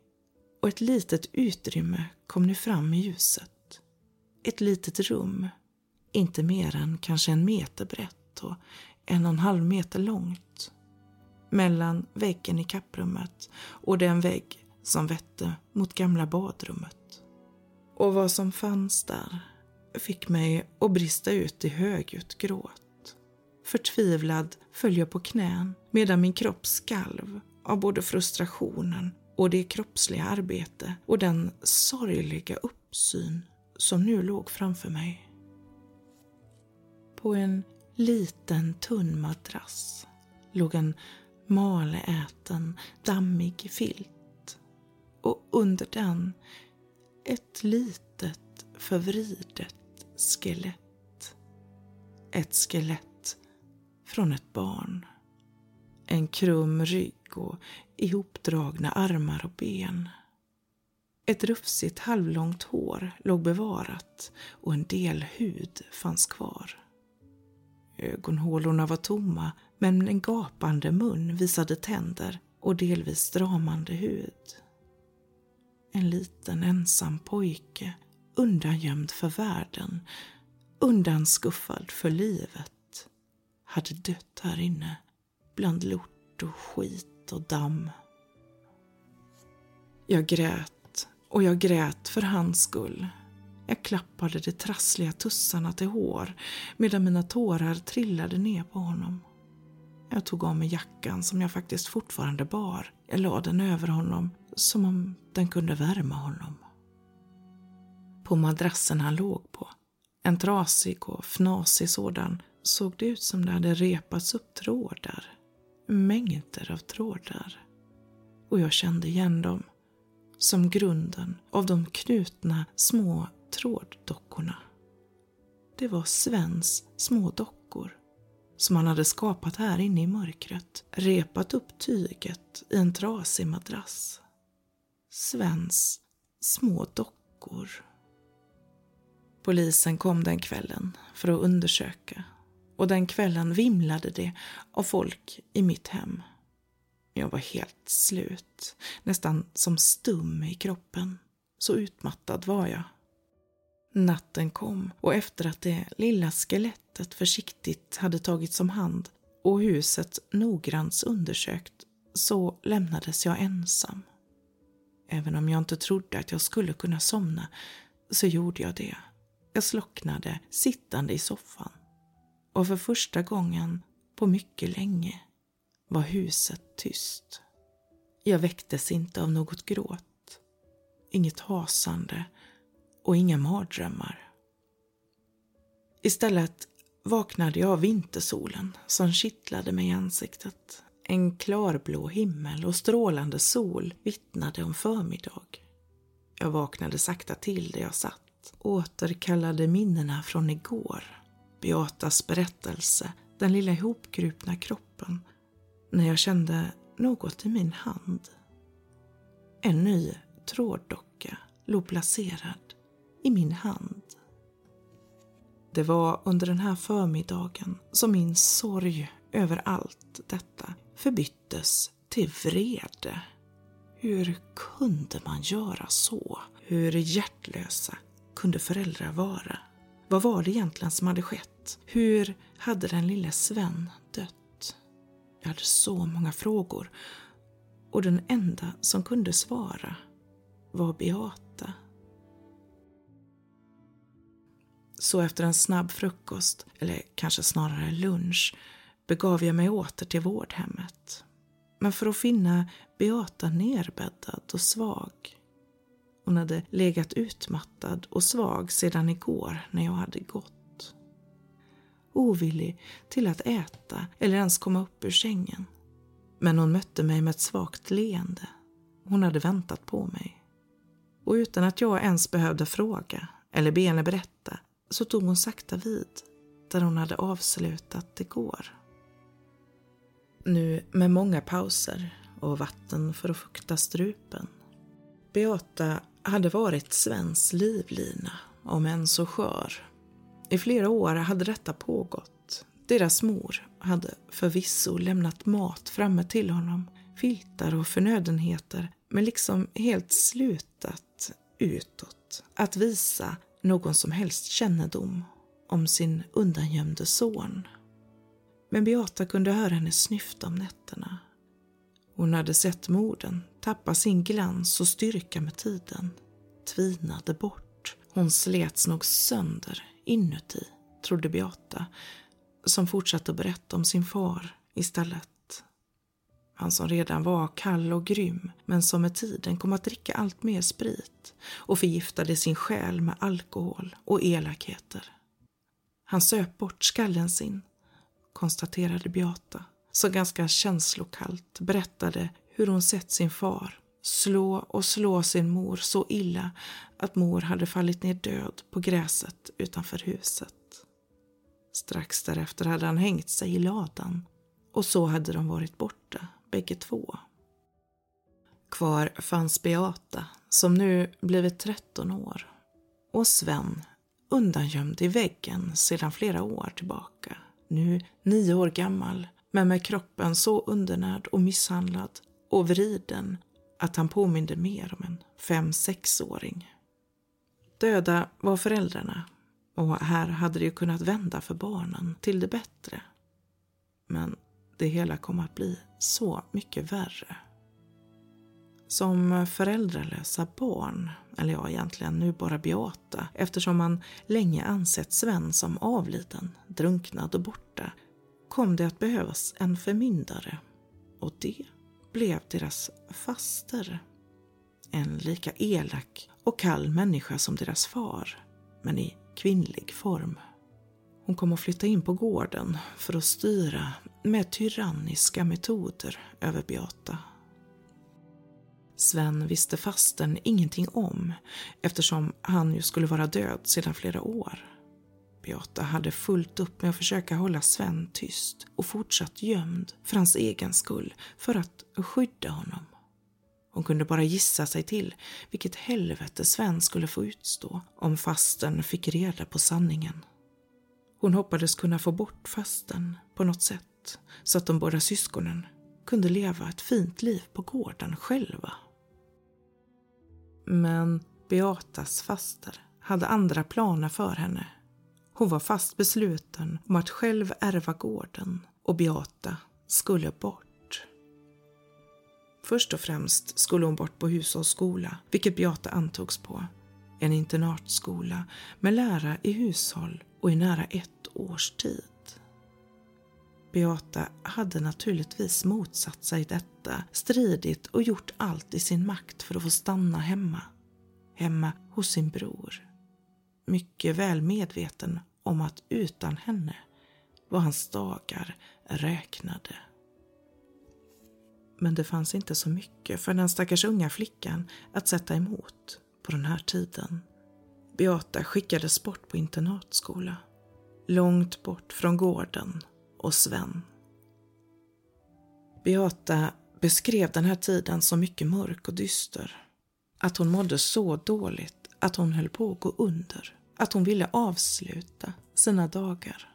Och ett litet utrymme kom nu fram i ljuset. Ett litet rum, inte mer än kanske en meter brett och en och en halv meter långt. Mellan väggen i kapprummet och den vägg som vette mot gamla badrummet. Och vad som fanns där fick mig att brista ut i högljutt gråt. Förtvivlad föll jag på knän medan min kropp skalv av både frustrationen och det kroppsliga arbete och den sorgliga uppsyn som nu låg framför mig. På en liten tunn madrass låg en maläten, dammig filt och under den ett litet förvridet skelett. Ett skelett från ett barn. En krum rygg och ihopdragna armar och ben. Ett rufsigt halvlångt hår låg bevarat och en del hud fanns kvar. Ögonhålorna var tomma men en gapande mun visade tänder och delvis stramande hud. En liten ensam pojke undangömd för världen, undanskuffad för livet, hade dött här inne bland lort och skit och damm. Jag grät och jag grät för hans skull. Jag klappade de trassliga tussarna till hår medan mina tårar trillade ner på honom. Jag tog av mig jackan som jag faktiskt fortfarande bar. Jag lade den över honom som om den kunde värma honom. På madrassen han låg på, en trasig och fnasig sådan, såg det ut som det hade repats upp trådar. Mängder av trådar. Och jag kände igen dem. Som grunden av de knutna små tråddockorna. Det var Svens små dockor som han hade skapat här inne i mörkret, repat upp tyget i en trasig madrass. Svens små dockor. Polisen kom den kvällen för att undersöka och den kvällen vimlade det av folk i mitt hem. Jag var helt slut, nästan som stum i kroppen. Så utmattad var jag. Natten kom och efter att det lilla skelettet försiktigt hade tagits om hand och huset noggrant undersökt så lämnades jag ensam. Även om jag inte trodde att jag skulle kunna somna så gjorde jag det. Jag slocknade sittande i soffan. Och för första gången på mycket länge var huset tyst. Jag väcktes inte av något gråt, inget hasande och inga mardrömmar. Istället vaknade jag av vintersolen som kittlade mig i ansiktet. En klarblå himmel och strålande sol vittnade om förmiddag. Jag vaknade sakta till där jag satt, återkallade minnena från igår. Beatas berättelse, den lilla ihopkrupna kroppen, när jag kände något i min hand. En ny tråddocka låg placerad i min hand. Det var under den här förmiddagen som min sorg över allt detta förbyttes till vrede. Hur kunde man göra så? Hur hjärtlösa kunde föräldrar vara? Vad var det egentligen som hade skett? Hur hade den lille Sven dött? Jag hade så många frågor och den enda som kunde svara var Beata. Så efter en snabb frukost, eller kanske snarare lunch, begav jag mig åter till vårdhemmet. Men för att finna Beata nerbäddad och svag. Hon hade legat utmattad och svag sedan igår när jag hade gått. Ovillig till att äta eller ens komma upp ur sängen. Men hon mötte mig med ett svagt leende. Hon hade väntat på mig. Och utan att jag ens behövde fråga eller be henne berätta så tog hon sakta vid där hon hade avslutat igår. Nu med många pauser och vatten för att fukta strupen. Beata hade varit Svens livlina, om än så skör. I flera år hade detta pågått. Deras mor hade förvisso lämnat mat framme till honom, filtar och förnödenheter, men liksom helt slutat utåt att visa någon som helst kännedom om sin undangömde son. Men Beata kunde höra henne snyfta om nätterna. Hon hade sett morden tappa sin glans och styrka med tiden, tvinade bort. Hon slets nog sönder inuti, trodde Beata, som fortsatte att berätta om sin far istället. Han som redan var kall och grym, men som med tiden kom att dricka allt mer sprit och förgiftade sin själ med alkohol och elakheter. Han söp bort skallen sin, konstaterade Beata, som ganska känslokallt berättade hur hon sett sin far slå och slå sin mor så illa att mor hade fallit ner död på gräset utanför huset. Strax därefter hade han hängt sig i ladan och så hade de varit borta bägge två. Kvar fanns Beata, som nu blivit 13 år, och Sven, undangömd i väggen sedan flera år tillbaka. Nu nio år gammal, men med kroppen så undernärd och misshandlad och vriden att han påminde mer om en fem-sexåring. Döda var föräldrarna och här hade det ju kunnat vända för barnen till det bättre. Men det hela kom att bli så mycket värre. Som föräldralösa barn, eller ja egentligen nu bara Beata, eftersom man länge ansett Sven som avliden, drunknad och borta, kom det att behövas en förmyndare. Och det blev deras faster. En lika elak och kall människa som deras far, men i kvinnlig form. Hon kom att flytta in på gården för att styra med tyranniska metoder över Beata. Sven visste fasten ingenting om eftersom han ju skulle vara död sedan flera år. Beata hade fullt upp med att försöka hålla Sven tyst och fortsatt gömd för hans egen skull, för att skydda honom. Hon kunde bara gissa sig till vilket helvete Sven skulle få utstå om fasten fick reda på sanningen. Hon hoppades kunna få bort fasten på något sätt så att de båda syskonen kunde leva ett fint liv på gården själva. Men Beatas faster hade andra planer för henne. Hon var fast besluten om att själv ärva gården och Beata skulle bort. Först och främst skulle hon bort på hushållsskola, vilket Beata antogs på. En internatskola med lära i hushåll och i nära ett års tid. Beata hade naturligtvis motsatt sig detta, stridit och gjort allt i sin makt för att få stanna hemma. Hemma hos sin bror. Mycket väl medveten om att utan henne var hans dagar räknade. Men det fanns inte så mycket för den stackars unga flickan att sätta emot på den här tiden. Beata skickades bort på internatskola. Långt bort från gården och Sven. Beata beskrev den här tiden som mycket mörk och dyster. Att hon mådde så dåligt att hon höll på att gå under. Att hon ville avsluta sina dagar.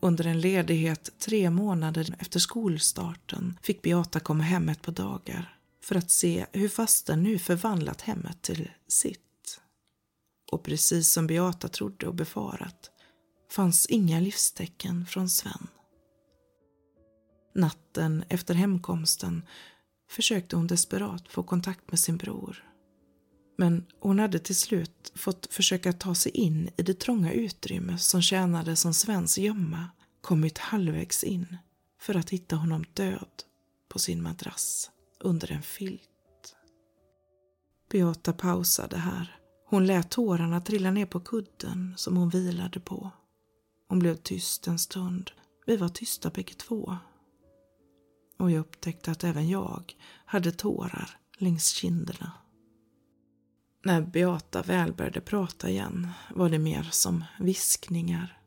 Under en ledighet tre månader efter skolstarten fick Beata komma hem ett par dagar för att se hur fasten nu förvandlat hemmet till sitt. Och precis som Beata trodde och befarat fanns inga livstecken från Sven. Natten efter hemkomsten försökte hon desperat få kontakt med sin bror. Men hon hade till slut fått försöka ta sig in i det trånga utrymme som tjänade som Svens gömma, kommit halvvägs in för att hitta honom död på sin madrass under en filt. Beata pausade här. Hon lät tårarna trilla ner på kudden som hon vilade på. Hon blev tyst en stund. Vi var tysta bägge två. Och jag upptäckte att även jag hade tårar längs kinderna. När Beata väl började prata igen var det mer som viskningar.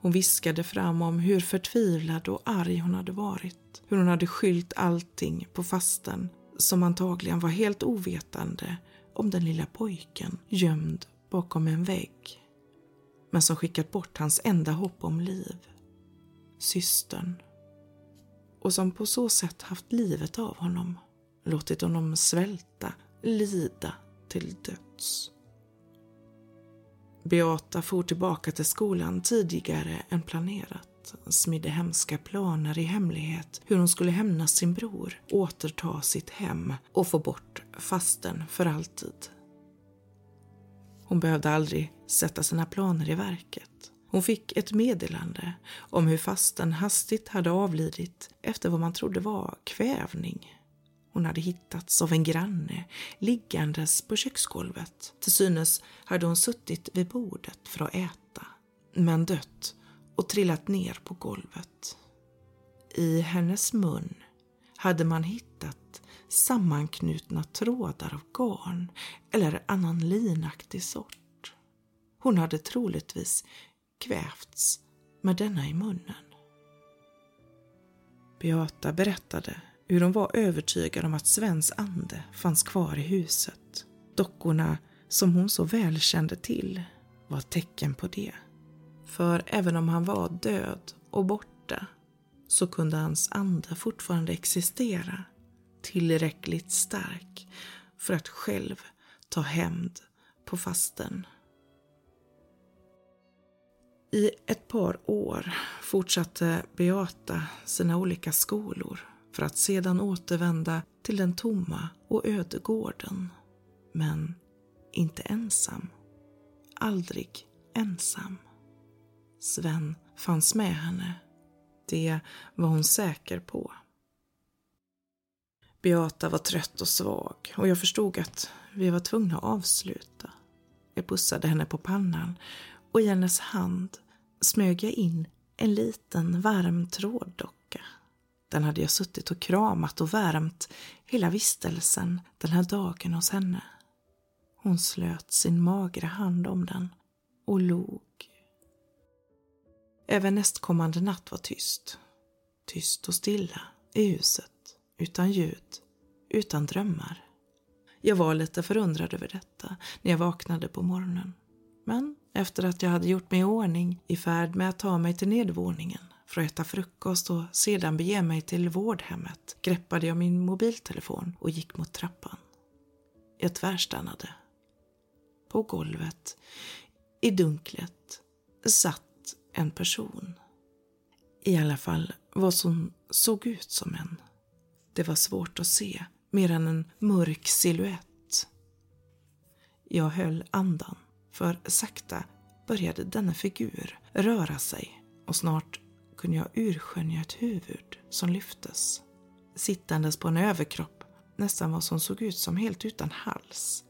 Hon viskade fram om hur förtvivlad och arg hon hade varit. Hur hon hade skyllt allting på fasten som antagligen var helt ovetande om den lilla pojken gömd bakom en vägg men som skickat bort hans enda hopp om liv, systern. Och som på så sätt haft livet av honom, låtit honom svälta, lida till döds. Beata for tillbaka till skolan tidigare än planerat, smidde hemska planer i hemlighet hur hon skulle hämnas sin bror, återta sitt hem och få bort fasten för alltid. Hon behövde aldrig sätta sina planer i verket. Hon fick ett meddelande om hur fasten hastigt hade avlidit efter vad man trodde var kvävning. Hon hade hittats av en granne liggandes på köksgolvet. Till synes hade hon suttit vid bordet för att äta, men dött och trillat ner på golvet. I hennes mun hade man hittat sammanknutna trådar av garn eller annan linaktig sort. Hon hade troligtvis kvävts med denna i munnen. Beata berättade hur hon var övertygad om att Svens ande fanns kvar i huset. Dockorna, som hon så väl kände till, var tecken på det. För även om han var död och borta så kunde hans ande fortfarande existera tillräckligt stark för att själv ta hämnd på fasten. I ett par år fortsatte Beata sina olika skolor för att sedan återvända till den tomma och öde gården. Men inte ensam. Aldrig ensam. Sven fanns med henne. Det var hon säker på. Beata var trött och svag och jag förstod att vi var tvungna att avsluta. Jag pussade henne på pannan och i hennes hand smög jag in en liten varm tråddocka. Den hade jag suttit och kramat och värmt hela vistelsen den här dagen hos henne. Hon slöt sin magra hand om den och log. Även nästkommande natt var tyst. Tyst och stilla i huset, utan ljud, utan drömmar. Jag var lite förundrad över detta när jag vaknade på morgonen. Men efter att jag hade gjort mig i ordning i färd med att ta mig till nedvåningen för att äta frukost och sedan bege mig till vårdhemmet greppade jag min mobiltelefon och gick mot trappan. Jag tvärstannade. På golvet, i dunklet, satt en person. I alla fall vad som såg ut som en. Det var svårt att se, mer än en mörk siluett. Jag höll andan, för sakta började denna figur röra sig och snart kunde jag urskönja ett huvud som lyftes. Sittandes på en överkropp, nästan vad som såg ut som helt utan hals.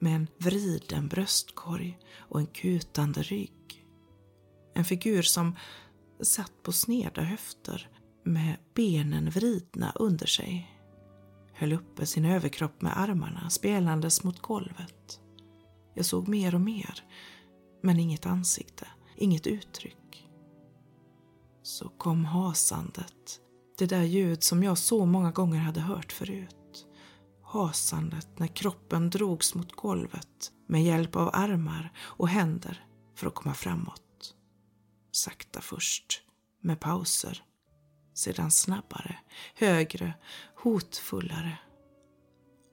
Med en vriden bröstkorg och en kutande rygg. En figur som satt på sneda höfter med benen vridna under sig. Höll uppe sin överkropp med armarna spelandes mot golvet. Jag såg mer och mer, men inget ansikte, inget uttryck. Så kom hasandet, det där ljud som jag så många gånger hade hört förut. Hasandet när kroppen drogs mot golvet med hjälp av armar och händer för att komma framåt. Sakta först, med pauser. Sedan snabbare, högre, hotfullare.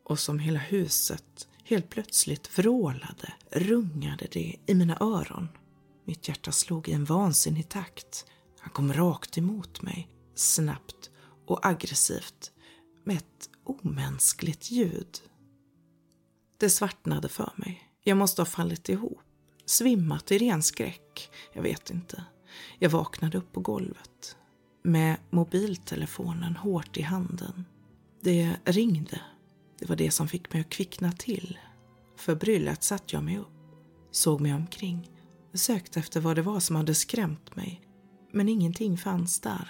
Och som hela huset helt plötsligt vrålade, rungade det i mina öron. Mitt hjärta slog i en vansinnig takt. Han kom rakt emot mig, snabbt och aggressivt, med ett omänskligt ljud. Det svartnade för mig. Jag måste ha fallit ihop, svimmat i ren skräck. Jag vet inte. Jag vaknade upp på golvet med mobiltelefonen hårt i handen. Det ringde. Det var det som fick mig att kvickna till. Förbryllat satt jag mig upp, såg mig omkring, sökte efter vad det var som hade skrämt mig. Men ingenting fanns där.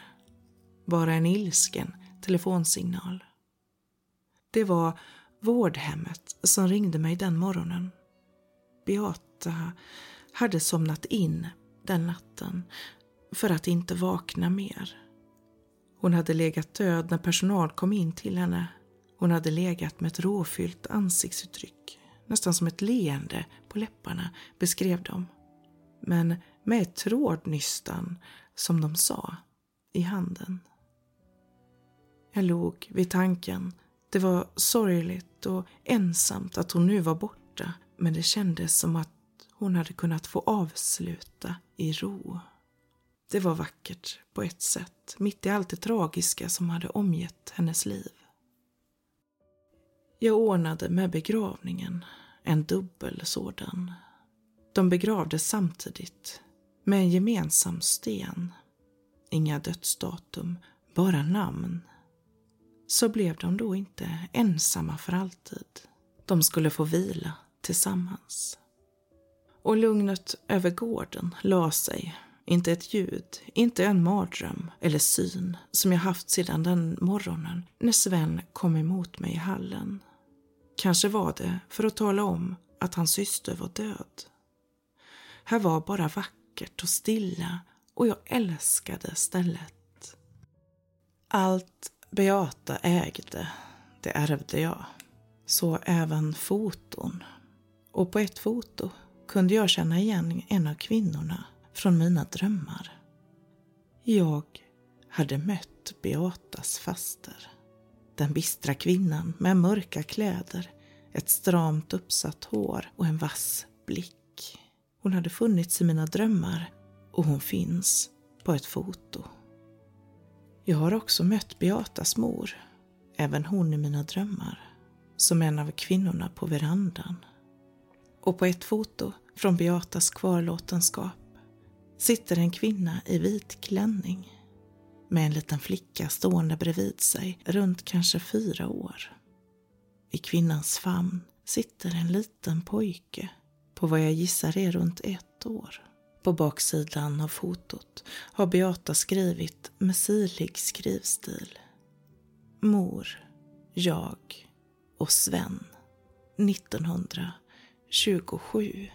Bara en ilsken telefonsignal. Det var vårdhemmet som ringde mig den morgonen. Beata hade somnat in den natten för att inte vakna mer. Hon hade legat död när personal kom in till henne. Hon hade legat med ett råfyllt ansiktsuttryck, nästan som ett leende på läpparna, beskrev de. Men med ett trådnystan, som de sa, i handen. Jag log vid tanken. Det var sorgligt och ensamt att hon nu var borta, men det kändes som att hon hade kunnat få avsluta i ro. Det var vackert på ett sätt, mitt i allt det tragiska som hade omgett hennes liv. Jag ordnade med begravningen, en dubbel sådan. De begravdes samtidigt, med en gemensam sten. Inga dödsdatum, bara namn. Så blev de då inte ensamma för alltid. De skulle få vila tillsammans. Och lugnet över gården la sig inte ett ljud, inte en mardröm eller syn som jag haft sedan den morgonen när Sven kom emot mig i hallen. Kanske var det för att tala om att hans syster var död. Här var bara vackert vackert och stilla och jag älskade stället. Allt Beata ägde, det ärvde jag. Så även foton. Och på ett foto kunde jag känna igen en av kvinnorna från mina drömmar. Jag hade mött Beatas faster. Den bistra kvinnan med mörka kläder, ett stramt uppsatt hår och en vass blick. Hon hade funnits i mina drömmar och hon finns på ett foto. Jag har också mött Beatas mor, även hon i mina drömmar, som en av kvinnorna på verandan. Och på ett foto från Beatas kvarlåtenskap sitter en kvinna i vit klänning med en liten flicka stående bredvid sig runt kanske fyra år. I kvinnans famn sitter en liten pojke på vad jag gissar är runt ett år. På baksidan av fotot har Beata skrivit med sirlig skrivstil. Mor, jag och Sven 1927.